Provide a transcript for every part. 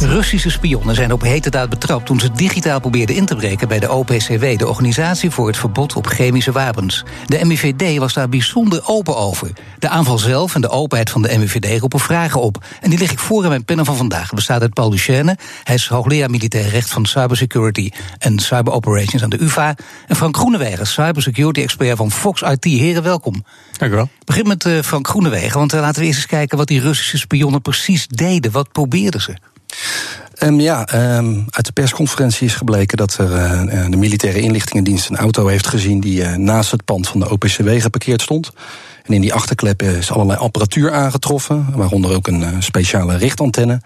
Russische spionnen zijn op hete daad betrapt toen ze digitaal probeerden in te breken bij de OPCW, de Organisatie voor het Verbod op Chemische Wapens. De MIVD was daar bijzonder open over. De aanval zelf en de openheid van de MIVD roepen vragen op. En die leg ik voor in mijn panel van vandaag. Bestaat uit Paul Duchesne, hij is hoogleraar militair recht van cybersecurity en cyber operations aan de UvA. En Frank Groenewegen, cybersecurity expert van Fox IT. Heren, welkom. Dank u wel. Begin met uh, Frank Groenewegen, want uh, laten we eerst eens kijken wat die Russische spionnen precies deden. Wat probeerden ze? Um, ja, um, uit de persconferentie is gebleken dat er uh, de militaire inlichtingendienst een auto heeft gezien die uh, naast het pand van de OPCW geparkeerd stond. En in die achterklep is allerlei apparatuur aangetroffen, waaronder ook een uh, speciale richtantenne.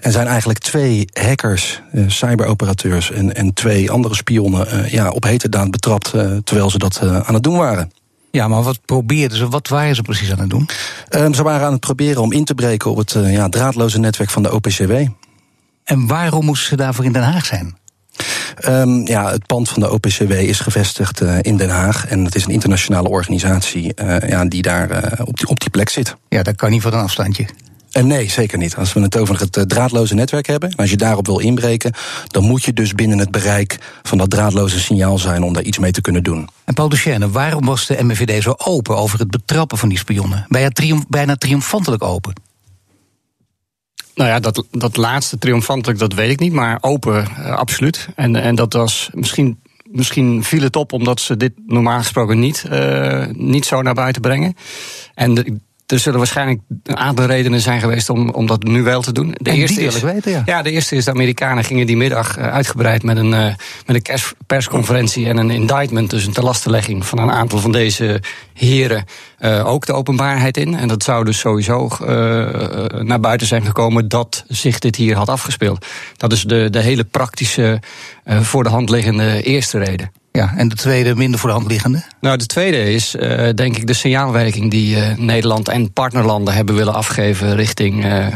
Er zijn eigenlijk twee hackers, cyberoperateurs en, en twee andere spionnen ja, op hete daad betrapt terwijl ze dat aan het doen waren. Ja, maar wat probeerden ze? Wat waren ze precies aan het doen? Um, ze waren aan het proberen om in te breken op het uh, ja, draadloze netwerk van de OPCW. En waarom moesten ze daarvoor in Den Haag zijn? Um, ja, het pand van de OPCW is gevestigd uh, in Den Haag. En het is een internationale organisatie uh, ja, die daar op, die, op die plek zit. Ja, dat kan niet van een afstandje. En nee, zeker niet. Als we het over het draadloze netwerk hebben, en als je daarop wil inbreken, dan moet je dus binnen het bereik van dat draadloze signaal zijn om daar iets mee te kunnen doen. En Paul Duchesne, waarom was de MVD zo open over het betrappen van die spionnen? Bijna, triomf, bijna triomfantelijk open. Nou ja, dat, dat laatste triomfantelijk, dat weet ik niet, maar open, uh, absoluut. En, en dat was misschien misschien viel het op omdat ze dit normaal gesproken niet, uh, niet zo naar buiten brengen. En de, er zullen waarschijnlijk een aantal redenen zijn geweest om, om dat nu wel te doen. De en eerste is, weten, ja. ja. de eerste is de Amerikanen gingen die middag uitgebreid met een, uh, met een persconferentie en een indictment, dus een telastenlegging van een aantal van deze heren, uh, ook de openbaarheid in. En dat zou dus sowieso uh, naar buiten zijn gekomen dat zich dit hier had afgespeeld. Dat is de, de hele praktische, voor de hand liggende eerste reden. Ja, en de tweede minder voor de hand liggende? Nou, de tweede is uh, denk ik de signaalwerking die uh, Nederland en partnerlanden hebben willen afgeven richting uh,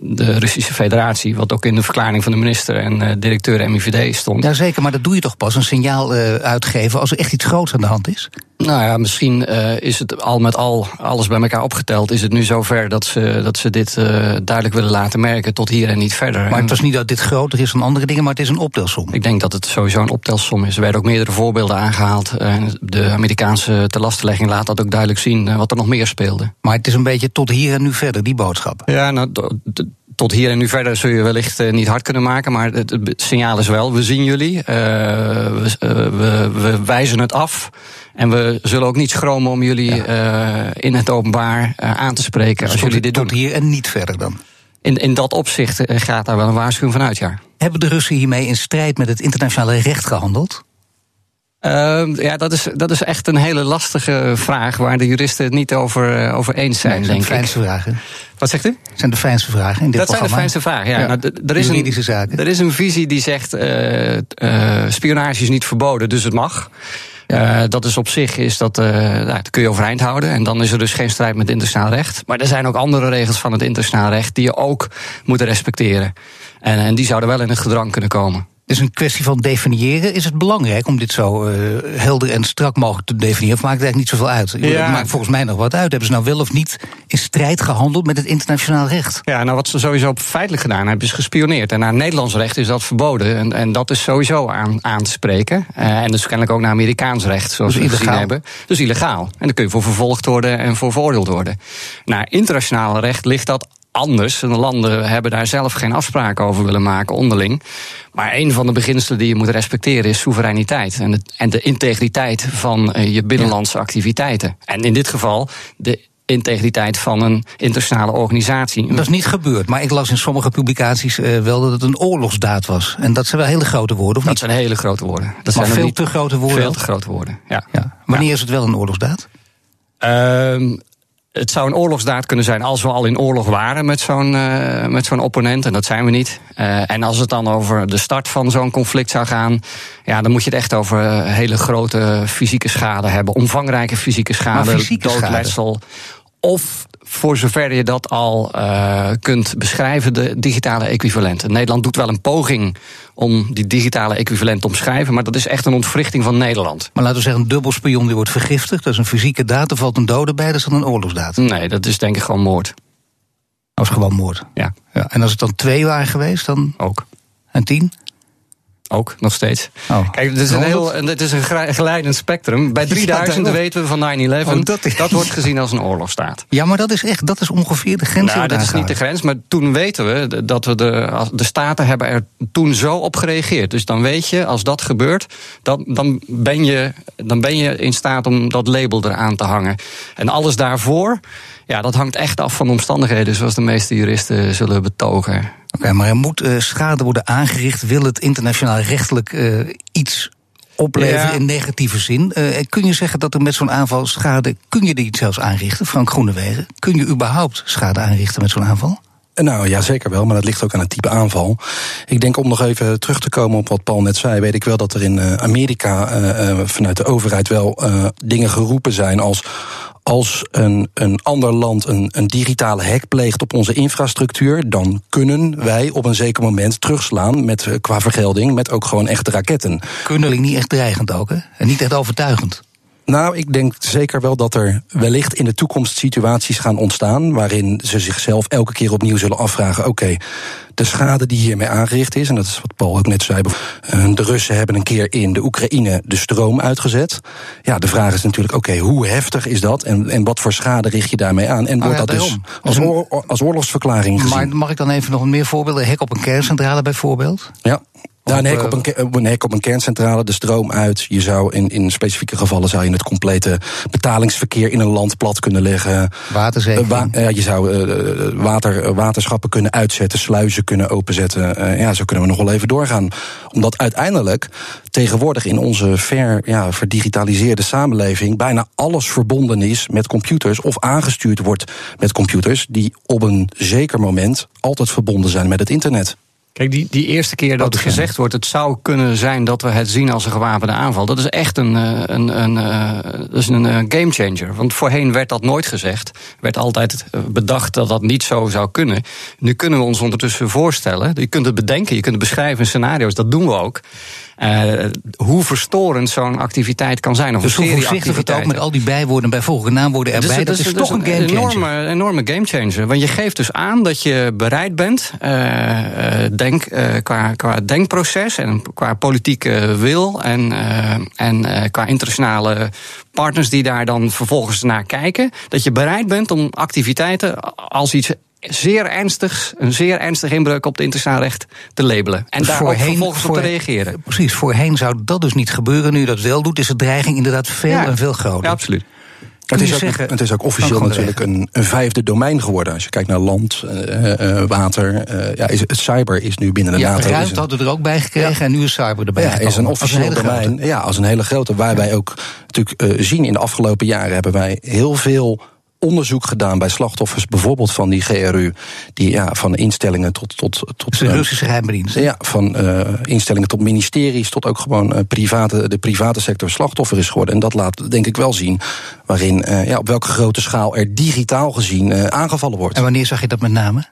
de Russische Federatie. Wat ook in de verklaring van de minister en directeur MIVD stond. Jazeker, maar dat doe je toch pas, een signaal uitgeven als er echt iets groots aan de hand is? Nou ja, misschien is het al met al alles bij elkaar opgeteld. Is het nu zover dat ze, dat ze dit duidelijk willen laten merken tot hier en niet verder. Maar het was niet dat dit groter is dan andere dingen, maar het is een optelsom. Ik denk dat het sowieso een optelsom is. Er werden ook meerdere voorbeelden aangehaald. De Amerikaanse telastenlegging laat dat ook duidelijk zien wat er nog meer speelde. Maar het is een beetje tot hier en nu verder, die boodschap. Ja, nou, tot hier en nu verder zul je wellicht uh, niet hard kunnen maken. Maar het, het, signaal is wel, we zien jullie. Uh, we, uh, we, we, wijzen het af. En we zullen ook niet schromen om jullie ja. in het openbaar aan te spreken. Dus als jullie dit tot doen. hier en niet verder dan? In, in dat opzicht gaat daar wel een waarschuwing van uit, ja. Hebben de Russen hiermee in strijd met het internationale recht gehandeld? Uh, ja, dat is, dat is echt een hele lastige vraag waar de juristen het niet over, uh, over eens zijn, nee, denk ik. ik. fijnste vragen. Wat zegt u? Dat zijn de fijnste vragen in dit dat programma. zijn de fijnste vragen, ja. ja. Nou, er, is Juridische een, zaken. er is een visie die zegt, uh, uh, spionage is niet verboden, dus het mag. Ja. Uh, dat is op zich is dat, uh, nou, dat kun je overeind houden. En dan is er dus geen strijd met internationaal recht. Maar er zijn ook andere regels van het internationaal recht die je ook moet respecteren. En, en die zouden wel in het gedrang kunnen komen. Het is een kwestie van definiëren. Is het belangrijk om dit zo uh, helder en strak mogelijk te definiëren? Of maakt het eigenlijk niet zoveel uit? Ja. Het maakt volgens mij nog wat uit. Hebben ze nou wel of niet in strijd gehandeld met het internationaal recht? Ja, nou wat ze sowieso feitelijk gedaan hebben, is gespioneerd. En naar Nederlands recht is dat verboden. En, en dat is sowieso aan, aan te spreken. Uh, en dus kennelijk ook naar Amerikaans recht, zoals dus we gezien hebben. Dus illegaal. En daar kun je voor vervolgd worden en voor veroordeeld worden. Naar internationaal recht ligt dat anders. De landen hebben daar zelf geen afspraken over willen maken onderling. Maar een van de beginselen die je moet respecteren is soevereiniteit. En de, en de integriteit van uh, je binnenlandse ja. activiteiten. En in dit geval de integriteit van een internationale organisatie. Dat is niet gebeurd, maar ik las in sommige publicaties uh, wel dat het een oorlogsdaad was. En dat zijn wel hele grote woorden, of dat niet? zijn hele grote woorden. maar Dat zijn veel te grote woorden? Veel te grote woorden, ja. ja. Wanneer ja. is het wel een oorlogsdaad? Uh, het zou een oorlogsdaad kunnen zijn als we al in oorlog waren met zo'n uh, met zo'n opponent. En dat zijn we niet. Uh, en als het dan over de start van zo'n conflict zou gaan. Ja, dan moet je het echt over uh, hele grote fysieke schade hebben. Omvangrijke fysieke schade. doodletsel. Of voor zover je dat al uh, kunt beschrijven, de digitale equivalenten. Nederland doet wel een poging om die digitale equivalent te omschrijven, maar dat is echt een ontwrichting van Nederland. Maar laten we zeggen, een dubbelspion die wordt vergiftigd, dat is een fysieke daad, er valt een dode bij, dat is dan een oorlogsdaad. Nee, dat is denk ik gewoon moord. Dat is gewoon moord. Ja. ja. En als het dan twee waren geweest, dan. Ook. En tien? Ook, nog steeds. Oh. Kijk, het is een, heel, het is een geleidend spectrum. Bij 3000 ja, weten we van 9-11. Oh, dat, dat, wordt gezien als een oorlogsstaat. Ja, maar dat is echt, dat is ongeveer de grens. Nou, dat is niet de grens, maar toen weten we dat we de, de staten hebben er toen zo op gereageerd. Dus dan weet je, als dat gebeurt, dat, dan, ben je, dan ben je in staat om dat label eraan te hangen. En alles daarvoor, ja, dat hangt echt af van omstandigheden, zoals de meeste juristen zullen betogen. Oké, maar er moet uh, schade worden aangericht. Wil het internationaal rechtelijk uh, iets opleveren ja. in negatieve zin? Uh, kun je zeggen dat er met zo'n aanval schade. Kun je die zelfs aanrichten, Frank Groenewegen? Kun je überhaupt schade aanrichten met zo'n aanval? Nou ja, zeker wel, maar dat ligt ook aan het type aanval. Ik denk om nog even terug te komen op wat Paul net zei, weet ik wel dat er in Amerika uh, vanuit de overheid wel uh, dingen geroepen zijn als als een, een ander land een, een digitale hack pleegt op onze infrastructuur, dan kunnen wij op een zeker moment terugslaan met, qua vergelding met ook gewoon echte raketten. Kunnen niet echt dreigend ook, hè? En niet echt overtuigend. Nou, ik denk zeker wel dat er wellicht in de toekomst situaties gaan ontstaan. waarin ze zichzelf elke keer opnieuw zullen afvragen: oké, de schade die hiermee aangericht is, en dat is wat Paul ook net zei. Eh, de Russen hebben een keer in de Oekraïne de stroom uitgezet. Ja, de vraag is natuurlijk: oké, hoe heftig is dat en, en wat voor schade richt je daarmee aan? En wordt oh ja, dat dus als, oor, als oorlogsverklaring gezien? Maar mag ik dan even nog meer voorbeelden? Hek op een kerncentrale bijvoorbeeld? Ja. Ja, een hek, op een, een hek op een kerncentrale, de stroom uit. Je zou in, in specifieke gevallen zou je het complete betalingsverkeer in een land plat kunnen leggen. Waterzekerheid. Uh, je zou water, waterschappen kunnen uitzetten, sluizen kunnen openzetten. Ja, zo kunnen we nog wel even doorgaan. Omdat uiteindelijk tegenwoordig in onze ver, ja, verdigitaliseerde samenleving bijna alles verbonden is met computers of aangestuurd wordt met computers die op een zeker moment altijd verbonden zijn met het internet. Kijk, die, die eerste keer dat het gezegd wordt, het zou kunnen zijn dat we het zien als een gewapende aanval. Dat is echt een, eh, een, een, een, dat is een eh, gamechanger. Want voorheen werd dat nooit gezegd. Werd altijd eh, bedacht dat dat niet zo zou kunnen. Nu kunnen we ons ondertussen voorstellen. Je kunt het bedenken, je kunt het beschrijven in scenario's, dat doen we ook. Uh, hoe verstorend zo'n activiteit kan zijn. Of dus hoe voorzichtig het ook met al die bijwoorden, bijvoorbeige naamwoorden erbij. Dus, dat is, is toch een gamechanger. Een enorme, enorme gamechanger. Want je geeft dus aan dat je bereid bent, uh, denk, uh, qua, qua denkproces en qua politieke wil en, en qua internationale partners die daar dan vervolgens naar kijken, dat je bereid bent om activiteiten als iets zeer ernstig, een zeer ernstig inbreuk op het internationaal recht te labelen. En daar voorheen, vervolgens voor, op te reageren. Precies, voorheen zou dat dus niet gebeuren. Nu dat wel doet, is de dreiging inderdaad veel en veel groter. Ja, absoluut. Het is, ook, zeggen, het is ook officieel natuurlijk een, een, vijfde domein geworden. Als je kijkt naar land, uh, uh, water. Uh, ja, is, het cyber is nu binnen de ja, NATO. Ruimte hadden we er ook bij gekregen ja. en nu is cyber erbij. Ja, is een officieel domein. Ja, als een hele grote. Waar wij ook natuurlijk zien in de afgelopen jaren hebben wij heel veel onderzoek gedaan bij slachtoffers, bijvoorbeeld van die GRU, die ja, van instellingen tot. tot, tot de Russische geheimdienst. Ja, van uh, instellingen tot ministeries, tot ook gewoon uh, private, de private sector slachtoffer is geworden. En dat laat denk ik wel zien waarin, uh, ja, op welke grote schaal er digitaal gezien aangevallen wordt. En wanneer zag je dat met name?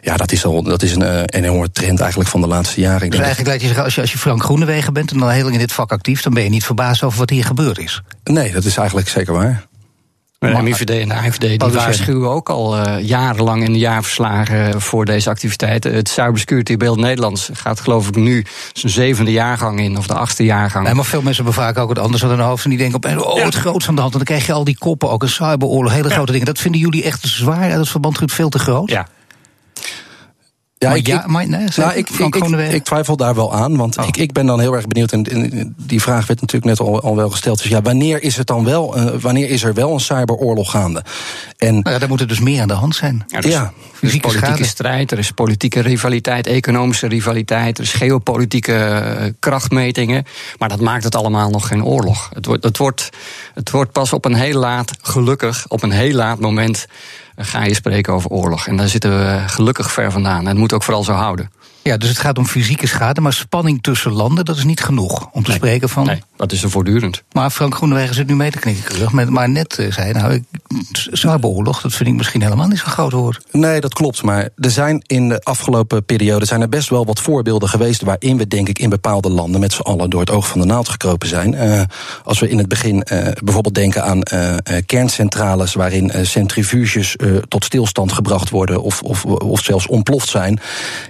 Ja, dat is, al, dat is een, een enorme trend eigenlijk van de laatste jaren. Dus eigenlijk laat je zeggen, als je, als je Frank Groenewegen bent en al heel lang in dit vak actief, dan ben je niet verbaasd over wat hier gebeurd is. Nee, dat is eigenlijk zeker waar. De MIVD en de AFD die waarschuwen ook al uh, jarenlang in de jaarverslagen voor deze activiteiten. Het Cybersecurity Beeld Nederlands gaat geloof ik nu zijn zevende jaargang in, of de achtste jaargang. Nee, maar veel mensen hebben vaak ook het anders aan hun hoofd. En die denken op, oh, het grootste aan de hand. En dan krijg je al die koppen, ook een cyberoorlog, hele grote dingen. Dat vinden jullie echt zwaar uit het verband veel te groot? Ja. Ja, maar ik, ja, maar nee, nou, ik, ik, ik, twijfel daar wel aan, want oh. ik, ik ben dan heel erg benieuwd. En, die vraag werd natuurlijk net al, al wel gesteld. Dus ja, wanneer is het dan wel, uh, wanneer is er wel een cyberoorlog gaande? En, nou ja, daar moet er dus meer aan de hand zijn. Ja, dus, ja. Er is politieke schade. strijd, er is politieke rivaliteit, economische rivaliteit, er is geopolitieke uh, krachtmetingen. Maar dat maakt het allemaal nog geen oorlog. Het wordt, het wordt, het wordt pas op een heel laat, gelukkig, op een heel laat moment ga je spreken over oorlog. En daar zitten we gelukkig ver vandaan. En het moet ook vooral zo houden. Ja, dus het gaat om fysieke schade, maar spanning tussen landen, dat is niet genoeg om te spreken van. Nee. Dat is er voortdurend. Maar Frank Groenewegen zit nu mee te knikken terug. Met, maar net uh, zei nou, cyberoorlog, dat vind ik misschien helemaal niet zo groot woord. Nee, dat klopt. Maar er zijn in de afgelopen periode zijn er best wel wat voorbeelden geweest waarin we denk ik in bepaalde landen met z'n allen door het oog van de naald gekropen zijn. Uh, als we in het begin uh, bijvoorbeeld denken aan kerncentrales waarin centrifuges tot stilstand gebracht worden of, of, of zelfs ontploft zijn.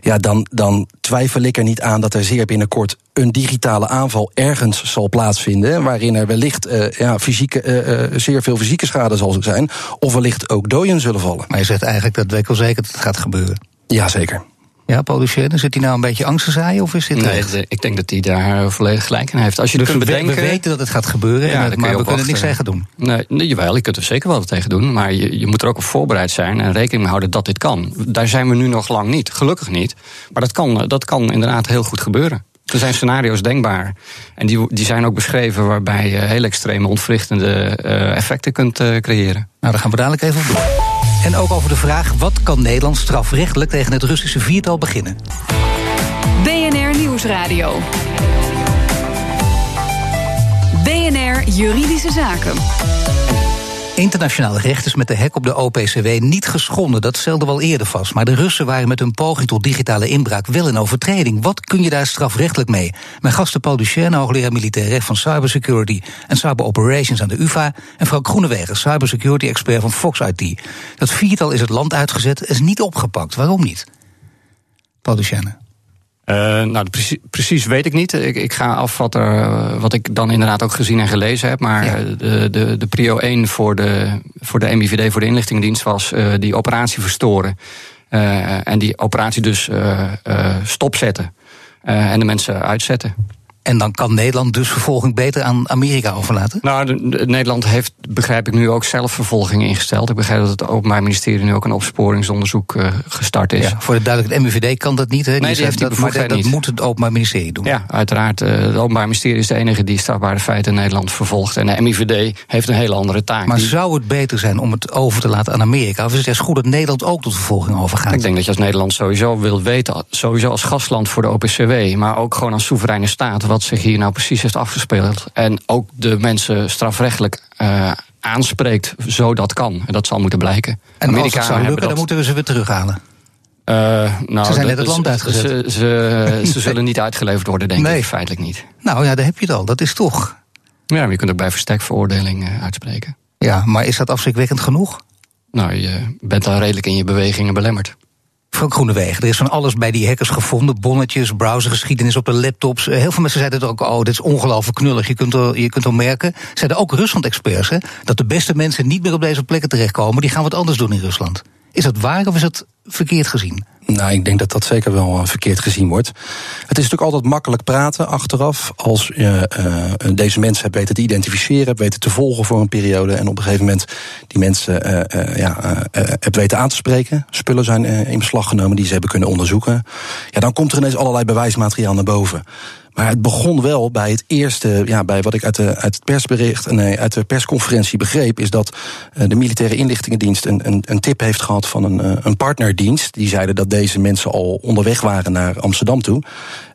Ja, dan, dan twijfel ik er niet aan dat er zeer binnenkort een digitale aanval ergens zal plaatsvinden. Waarin er wellicht uh, ja, fysieke, uh, zeer veel fysieke schade zal zijn. Of wellicht ook doden zullen vallen. Maar je zegt eigenlijk dat weet wel zeker dat het gaat gebeuren. Jazeker. Ja, Paul zit hij nou een beetje angst te zaaien? Of is dit nee, ik denk dat hij daar volledig gelijk in heeft. Als je dus kunt bedenken... we weten dat het gaat gebeuren, ja, en, maar we kunnen niks tegen doen. Nee, nee, jawel, je kunt er zeker wel wat tegen doen. Maar je, je moet er ook op voorbereid zijn en rekening mee houden dat dit kan. Daar zijn we nu nog lang niet. Gelukkig niet. Maar dat kan, dat kan inderdaad heel goed gebeuren. Er zijn scenario's denkbaar. En die, die zijn ook beschreven waarbij je heel extreme ontwrichtende uh, effecten kunt uh, creëren. Nou, daar gaan we dadelijk even op door. En ook over de vraag: wat kan Nederland strafrechtelijk tegen het Russische viertal beginnen? BNR Nieuwsradio. BNR Juridische Zaken. Internationaal recht is met de hek op de OPCW niet geschonden. Dat stelde wel eerder vast. Maar de Russen waren met hun poging tot digitale inbraak wel in overtreding. Wat kun je daar strafrechtelijk mee? Mijn gasten Paul Duchesne, hoogleraar militair recht van cybersecurity en cyber operations aan de UvA. En Frank Groenewegen, cybersecurity expert van Fox IT. Dat viertal is het land uitgezet, is niet opgepakt. Waarom niet? Paul Duchesne. Uh, nou, precies, precies, weet ik niet. Ik, ik ga afvatten uh, wat ik dan inderdaad ook gezien en gelezen heb. Maar ja. de, de, de prio 1 voor de, voor de MIVD, voor de inlichtingendienst, was die operatie verstoren. en die operatie dus stopzetten. en de mensen uitzetten. En dan kan Nederland dus vervolging beter aan Amerika overlaten? Nou, de, de, Nederland heeft, begrijp ik, nu ook zelf vervolging ingesteld. Ik begrijp dat het Openbaar Ministerie nu ook een opsporingsonderzoek uh, gestart is. Ja, voor de duidelijk, het MIVD kan dat niet. Hè? Nee, die, die heeft die dat, maar dat, dat moet het Openbaar Ministerie doen. Ja, uiteraard. Uh, het Openbaar Ministerie is de enige die strafbare feiten in Nederland vervolgt. En de MIVD heeft een hele andere taak. Maar die... zou het beter zijn om het over te laten aan Amerika? Of is het juist goed dat Nederland ook tot vervolging overgaat? Ik denk dat je als Nederland sowieso wil weten, sowieso als gastland voor de OPCW, maar ook gewoon als soevereine staat, wat zich hier nou precies heeft afgespeeld. En ook de mensen strafrechtelijk uh, aanspreekt, zo dat kan. En dat zal moeten blijken. En Amerika als het zou lukken, dan moeten we ze weer terughalen. Uh, nou, ze zijn net het land uitgezet. Ze, ze, ze zullen niet uitgeleverd worden, denk nee. ik, feitelijk niet. Nou ja, daar heb je het al. Dat is toch... Ja, maar je kunt ook bij verstekveroordeling uh, uitspreken. Ja, maar is dat afschrikwekkend genoeg? Nou, je bent dan redelijk in je bewegingen belemmerd. Frank Groenewegen, er is van alles bij die hackers gevonden. Bonnetjes, browsergeschiedenis op de laptops. Heel veel mensen zeiden het ook, oh, dit is ongelooflijk knullig. Je kunt er, je kunt er merken, zeiden ook Rusland-experts... dat de beste mensen niet meer op deze plekken terechtkomen. Die gaan wat anders doen in Rusland. Is dat waar of is dat verkeerd gezien? Nou, ik denk dat dat zeker wel uh, verkeerd gezien wordt. Het is natuurlijk altijd makkelijk praten achteraf. Als je uh, deze mensen hebt weten te identificeren, hebt weten te volgen voor een periode. en op een gegeven moment die mensen uh, ja, hebt weten aan te spreken. Spullen zijn in beslag genomen die ze hebben kunnen onderzoeken. Ja, dan komt er ineens allerlei bewijsmateriaal naar boven. Maar het begon wel bij het eerste, ja, bij wat ik uit, de, uit het persbericht, nee, uit de persconferentie begreep, is dat de militaire inlichtingendienst een, een, tip heeft gehad van een, een partnerdienst. Die zeiden dat deze mensen al onderweg waren naar Amsterdam toe.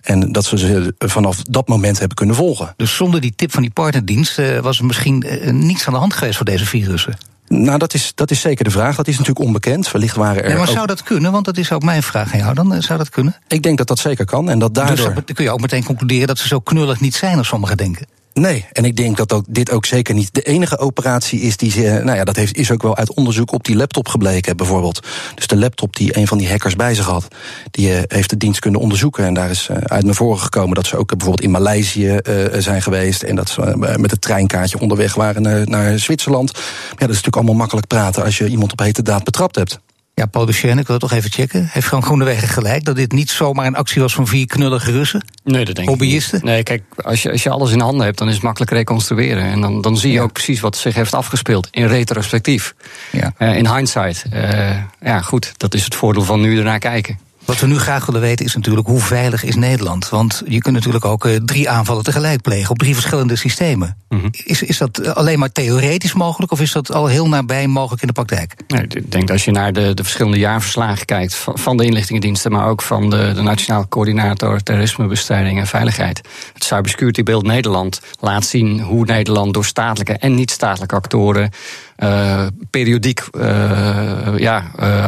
En dat ze ze vanaf dat moment hebben kunnen volgen. Dus zonder die tip van die partnerdienst was er misschien niets aan de hand geweest voor deze virussen? Nou, dat is, dat is zeker de vraag. Dat is natuurlijk onbekend. Wellicht waren er. Nee, maar ook... zou dat kunnen? Want dat is ook mijn vraag aan jou. Dan zou dat kunnen? Ik denk dat dat zeker kan. En dat daardoor. Dus dan kun je ook meteen concluderen dat ze zo knullig niet zijn als sommigen denken. Nee, en ik denk dat ook, dit ook zeker niet de enige operatie is die ze. Nou ja, dat heeft, is ook wel uit onderzoek op die laptop gebleken, bijvoorbeeld. Dus de laptop die een van die hackers bij zich had, die uh, heeft de dienst kunnen onderzoeken. En daar is uh, uit naar voren gekomen dat ze ook bijvoorbeeld in Maleisië zijn geweest. En dat ze met het treinkaartje onderweg waren naar, naar Zwitserland. Ja, dat is natuurlijk allemaal makkelijk praten als je iemand op hete daad betrapt hebt. Ja, Paul ik wil het toch even checken. Heeft Frank Groenewegen gelijk dat dit niet zomaar een actie was van vier knullige Russen? Nee, dat denk Hobbyisten? ik niet. Nee, kijk, als je, als je alles in handen hebt, dan is het makkelijk reconstrueren. En dan, dan zie je ja. ook precies wat zich heeft afgespeeld in retrospectief. Ja. Uh, in hindsight. Uh, ja, goed, dat is het voordeel van nu ernaar kijken. Wat we nu graag willen weten is natuurlijk hoe veilig is Nederland? Want je kunt natuurlijk ook uh, drie aanvallen tegelijk plegen op drie verschillende systemen. Mm -hmm. is, is dat alleen maar theoretisch mogelijk of is dat al heel nabij mogelijk in de praktijk? Nee, ik denk dat als je naar de, de verschillende jaarverslagen kijkt van, van, de inlichtingendiensten, maar ook van de, de Nationaal Coördinator Terrorismebestrijding en Veiligheid. Het Cybersecurity Beeld Nederland laat zien hoe Nederland door statelijke en niet-statelijke actoren uh, periodiek uh, ja, uh,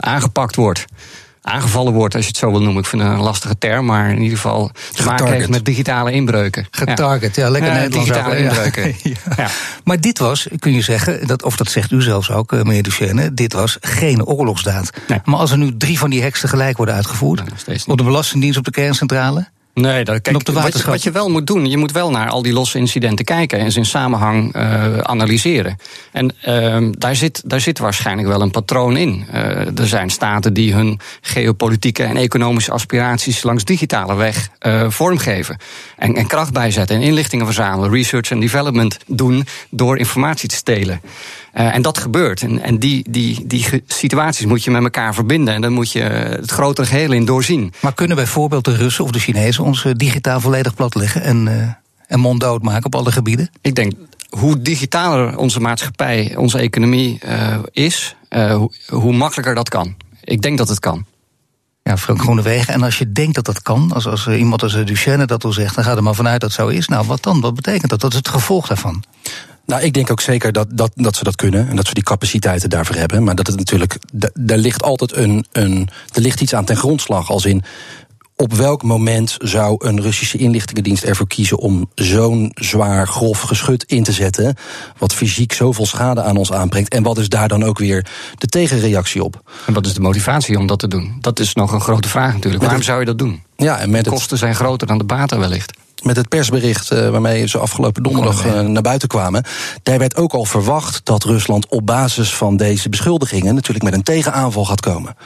aangepakt wordt aangevallen wordt, als je het zo wil noemen. Ik vind het een lastige term, maar in ieder geval te maken heeft met digitale inbreuken. Getarget, ja, ja lekker ja. Digitale inbreuken. ja. Maar dit was, kun je zeggen, dat, of dat zegt u zelfs ook, meneer Duchesne, dit was geen oorlogsdaad. Nee. Maar als er nu drie van die hacks tegelijk worden uitgevoerd, op de Belastingdienst op de kerncentrale, Nee, dat, kijk, wat, je, wat je wel moet doen, je moet wel naar al die losse incidenten kijken en ze in samenhang uh, analyseren. En uh, daar, zit, daar zit waarschijnlijk wel een patroon in. Uh, er zijn staten die hun geopolitieke en economische aspiraties langs digitale weg uh, vormgeven. En, en kracht bijzetten en inlichtingen verzamelen, research en development doen door informatie te stelen. Uh, en dat gebeurt. En, en die, die, die situaties moet je met elkaar verbinden. En dan moet je het grotere geheel in doorzien. Maar kunnen bijvoorbeeld de Russen of de Chinezen ons digitaal volledig platleggen en, uh, en monddood maken op alle gebieden? Ik denk, hoe digitaler onze maatschappij, onze economie uh, is, hoe, hoe makkelijker dat kan. Ik denk dat het kan. Ja, Frank Groenewegen. En als je denkt dat dat kan, als, als iemand als Duchenne dat al zegt, dan gaat er maar vanuit dat het zo is. Nou, wat dan? Wat betekent dat? Dat is het gevolg daarvan. Nou, ik denk ook zeker dat, dat, dat ze dat kunnen en dat ze die capaciteiten daarvoor hebben. Maar dat het natuurlijk, daar ligt altijd een, een. Er ligt iets aan ten grondslag. Als in op welk moment zou een Russische inlichtingendienst ervoor kiezen om zo'n zwaar, grof geschut in te zetten, wat fysiek zoveel schade aan ons aanbrengt? En wat is daar dan ook weer de tegenreactie op? En wat is de motivatie om dat te doen? Dat is nog een grote vraag natuurlijk. Waarom zou je dat doen? Ja, en met de kosten zijn groter dan de baten wellicht met het persbericht uh, waarmee ze afgelopen donderdag uh, naar buiten kwamen. Daar werd ook al verwacht dat Rusland op basis van deze beschuldigingen natuurlijk met een tegenaanval gaat komen.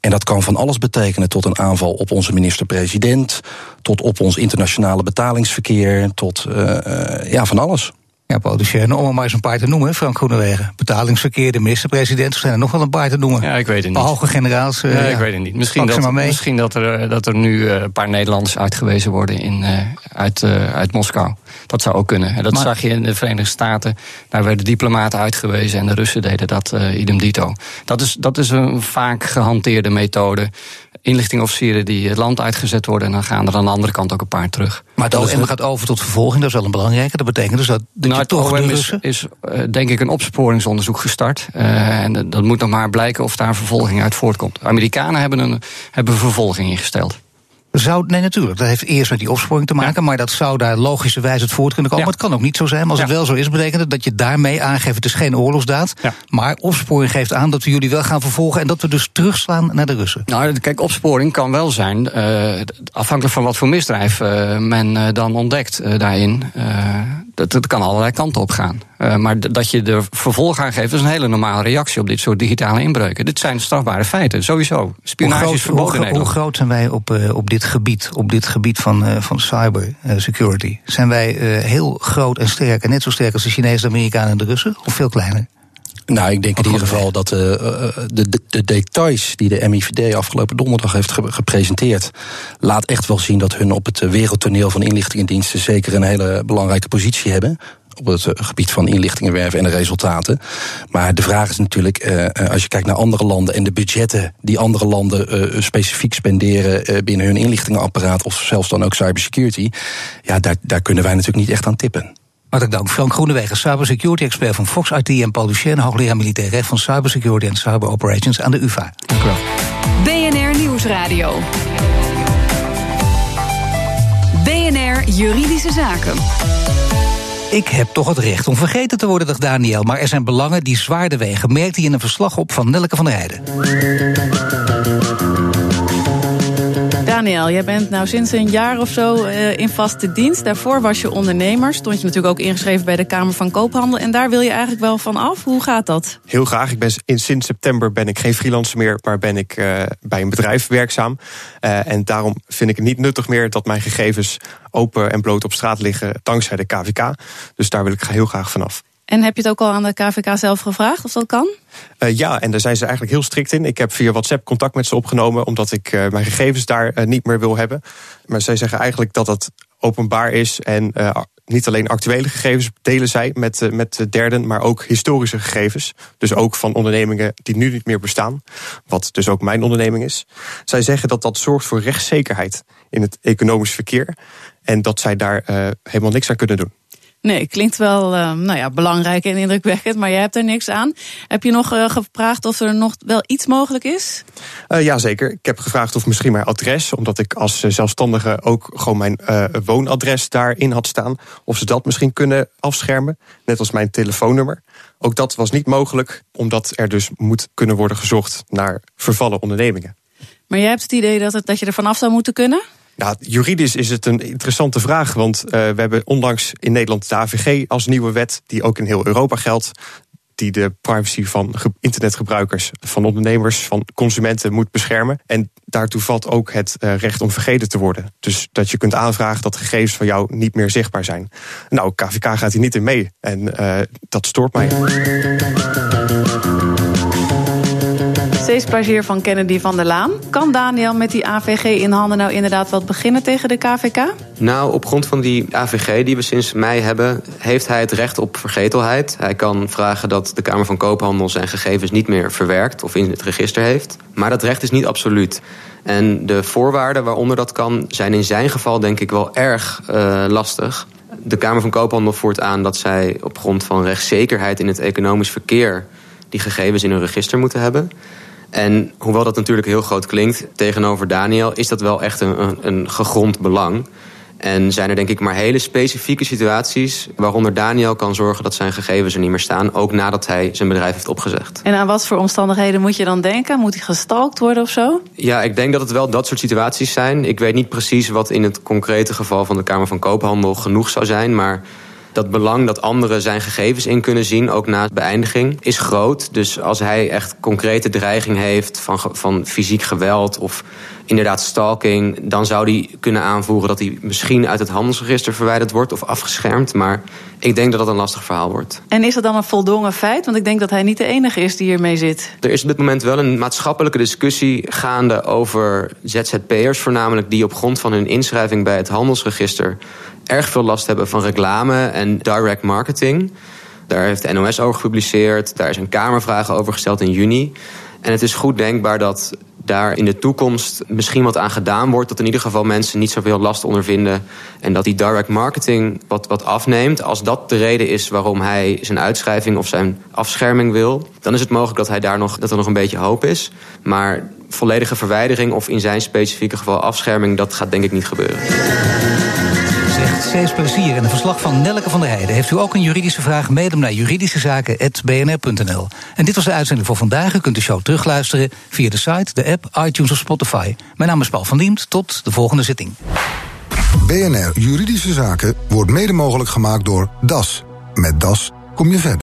En dat kan van alles betekenen tot een aanval op onze minister-president, tot op ons internationale betalingsverkeer, tot uh, ja, van alles. Ja, Paul Duchesne, om er maar eens een paar te noemen, Frank Groenewegen. Betalingsverkeer, de minister-president, zijn er nog wel een paar te noemen. Ja, ik weet het niet. Hoge generaals. Uh, ja, ik weet het niet. Misschien, dat, misschien dat, er, dat er nu een paar Nederlanders uitgewezen worden in, uh, uit, uh, uit Moskou. Dat zou ook kunnen. En dat maar, zag je in de Verenigde Staten. Daar werden diplomaten uitgewezen en de Russen deden dat idem dito. Dat is, dat is een vaak gehanteerde methode inlichtingofficieren die het land uitgezet worden. En dan gaan er aan de andere kant ook een paar terug. Maar het OM gaat over tot vervolging, dat is wel een belangrijke. Dat betekent dus dat, dat nou, toch OM is, is uh, denk ik een opsporingsonderzoek gestart. Uh, en dat moet nog maar blijken of daar vervolging uit voortkomt. De Amerikanen hebben een hebben vervolging ingesteld. Zou, nee, natuurlijk. Dat heeft eerst met die opsporing te maken. Ja. Maar dat zou daar logischerwijs het voort kunnen komen. Ja. Maar het kan ook niet zo zijn. Maar als ja. het wel zo is, betekent het dat je daarmee aangeeft: het is geen oorlogsdaad. Maar opsporing geeft aan dat we jullie wel gaan vervolgen. En dat we dus terugslaan naar de Russen. Nou, kijk, opsporing kan wel zijn. Uh, afhankelijk van wat voor misdrijf uh, men uh, dan ontdekt daarin. Dat, dat kan allerlei kanten op gaan. maar dat je er vervolg aan geeft, is een hele normale reactie op dit soort digitale inbreuken. Dit zijn strafbare feiten, sowieso. Spionage groot, is verboden hoe, hoe groot zijn wij op, op dit gebied, op dit gebied van, uh, van cyber security, zijn wij heel groot en sterk. En net zo sterk als de Chinezen, de Amerikanen en de Russen? Of veel kleiner? Nou, ik denk in ieder geval dat uh, de, de, de, details die de MIVD afgelopen donderdag heeft ge gepresenteerd, laat echt wel zien dat hun op het wereldtoneel van inlichtingendiensten zeker een hele belangrijke positie hebben op het gebied van inlichtingenwerven en de resultaten. Maar de vraag is natuurlijk, uh, als je kijkt naar andere landen en de budgetten die andere landen uh, specifiek spenderen uh, binnen hun inlichtingenapparaat of zelfs dan ook cybersecurity, ja, daar, daar kunnen wij natuurlijk niet echt aan tippen. Hartelijk dank. Frank Groenewegen, cybersecurity-expert van Fox IT en Paul Duchesne, hoogleraar militair recht van cybersecurity en cyber operations aan de UvA. Dank u wel. BNR Nieuwsradio. BNR Juridische Zaken. Ik heb toch het recht om vergeten te worden, dacht Daniel. Maar er zijn belangen die zwaarder wegen, merkte hij in een verslag op van Nelke van der Heijden. Daniel, jij bent nou sinds een jaar of zo uh, in vaste dienst. Daarvoor was je ondernemer. Stond je natuurlijk ook ingeschreven bij de Kamer van Koophandel. En daar wil je eigenlijk wel van af. Hoe gaat dat? Heel graag. Ik ben, in, sinds september ben ik geen freelancer meer, maar ben ik uh, bij een bedrijf werkzaam. Uh, en daarom vind ik het niet nuttig meer dat mijn gegevens open en bloot op straat liggen dankzij de KVK. Dus daar wil ik heel graag vanaf. En heb je het ook al aan de KVK zelf gevraagd of dat kan? Uh, ja, en daar zijn ze eigenlijk heel strikt in. Ik heb via WhatsApp contact met ze opgenomen, omdat ik uh, mijn gegevens daar uh, niet meer wil hebben. Maar zij zeggen eigenlijk dat het openbaar is en niet alleen actuele gegevens delen zij met, met derden, maar ook historische gegevens. Dus ook van ondernemingen die nu niet meer bestaan, wat dus ook mijn onderneming is. Zij zeggen dat dat zorgt voor rechtszekerheid in het economisch verkeer en dat zij daar helemaal niks aan kunnen doen. Nee, klinkt wel uh, nou ja, belangrijk en indrukwekkend, maar jij hebt er niks aan. Heb je nog uh, gevraagd of er nog wel iets mogelijk is? Uh, ja, zeker. Ik heb gevraagd of misschien mijn adres, omdat ik als zelfstandige ook gewoon mijn woonadres daarin had staan, of ze dat misschien kunnen afschermen, net als mijn telefoonnummer. Ook dat was niet mogelijk, omdat er dus moet kunnen worden gezocht naar vervallen ondernemingen. Maar jij hebt het idee dat, het, dat je er vanaf zou moeten kunnen? Nou, juridisch is het een interessante vraag. Want uh, we hebben onlangs in Nederland de AVG als nieuwe wet, die ook in heel Europa geldt. Die de privacy van internetgebruikers, van ondernemers, van consumenten moet beschermen. En daartoe valt ook het uh, recht om vergeten te worden. Dus dat je kunt aanvragen dat gegevens van jou niet meer zichtbaar zijn. Nou, KVK gaat hier niet in mee. En uh, dat stoort mij. Steeds van Kennedy van der Laan. Kan Daniel met die AVG in handen nou inderdaad wat beginnen tegen de KVK? Nou, op grond van die AVG die we sinds mei hebben, heeft hij het recht op vergetelheid. Hij kan vragen dat de Kamer van Koophandel zijn gegevens niet meer verwerkt of in het register heeft. Maar dat recht is niet absoluut. En de voorwaarden waaronder dat kan, zijn in zijn geval denk ik wel erg uh, lastig. De Kamer van Koophandel voert aan dat zij op grond van rechtszekerheid in het economisch verkeer die gegevens in hun register moeten hebben. En hoewel dat natuurlijk heel groot klinkt tegenover Daniel, is dat wel echt een, een gegrond belang. En zijn er denk ik maar hele specifieke situaties waaronder Daniel kan zorgen dat zijn gegevens er niet meer staan, ook nadat hij zijn bedrijf heeft opgezegd. En aan wat voor omstandigheden moet je dan denken? Moet hij gestalkt worden of zo? Ja, ik denk dat het wel dat soort situaties zijn. Ik weet niet precies wat in het concrete geval van de Kamer van Koophandel genoeg zou zijn, maar dat belang dat anderen zijn gegevens in kunnen zien, ook na beëindiging, is groot. Dus als hij echt concrete dreiging heeft van, van fysiek geweld of inderdaad stalking, dan zou hij kunnen aanvoeren dat hij misschien uit het handelsregister verwijderd wordt of afgeschermd. Maar ik denk dat dat een lastig verhaal wordt. En is dat dan een voldongen feit? Want ik denk dat hij niet de enige is die hiermee zit. Er is op dit moment wel een maatschappelijke discussie gaande over ZZP'ers, voornamelijk die op grond van hun inschrijving bij het handelsregister erg veel last hebben van reclame en direct marketing. Daar heeft de NOS over gepubliceerd. Daar is een Kamervraag over gesteld in juni. En het is goed denkbaar dat daar in de toekomst misschien wat aan gedaan wordt. Dat in ieder geval mensen niet zoveel last ondervinden. En dat die direct marketing wat, wat afneemt. Als dat de reden is waarom hij zijn uitschrijving of zijn afscherming wil. Dan is het mogelijk dat, hij daar nog, dat er nog een beetje hoop is. Maar volledige verwijdering of in zijn specifieke geval afscherming, dat gaat denk ik niet gebeuren Cees Plezier. En een verslag van Nelke van der Heijden. Heeft u ook een juridische vraag? Mail hem naar juridischezaken.bnr.nl. En dit was de uitzending voor vandaag. U kunt de show terugluisteren via de site, de app, iTunes of Spotify. Mijn naam is Paul van Diemt. Tot de volgende zitting. BNR Juridische Zaken wordt mede mogelijk gemaakt door DAS. Met DAS kom je verder.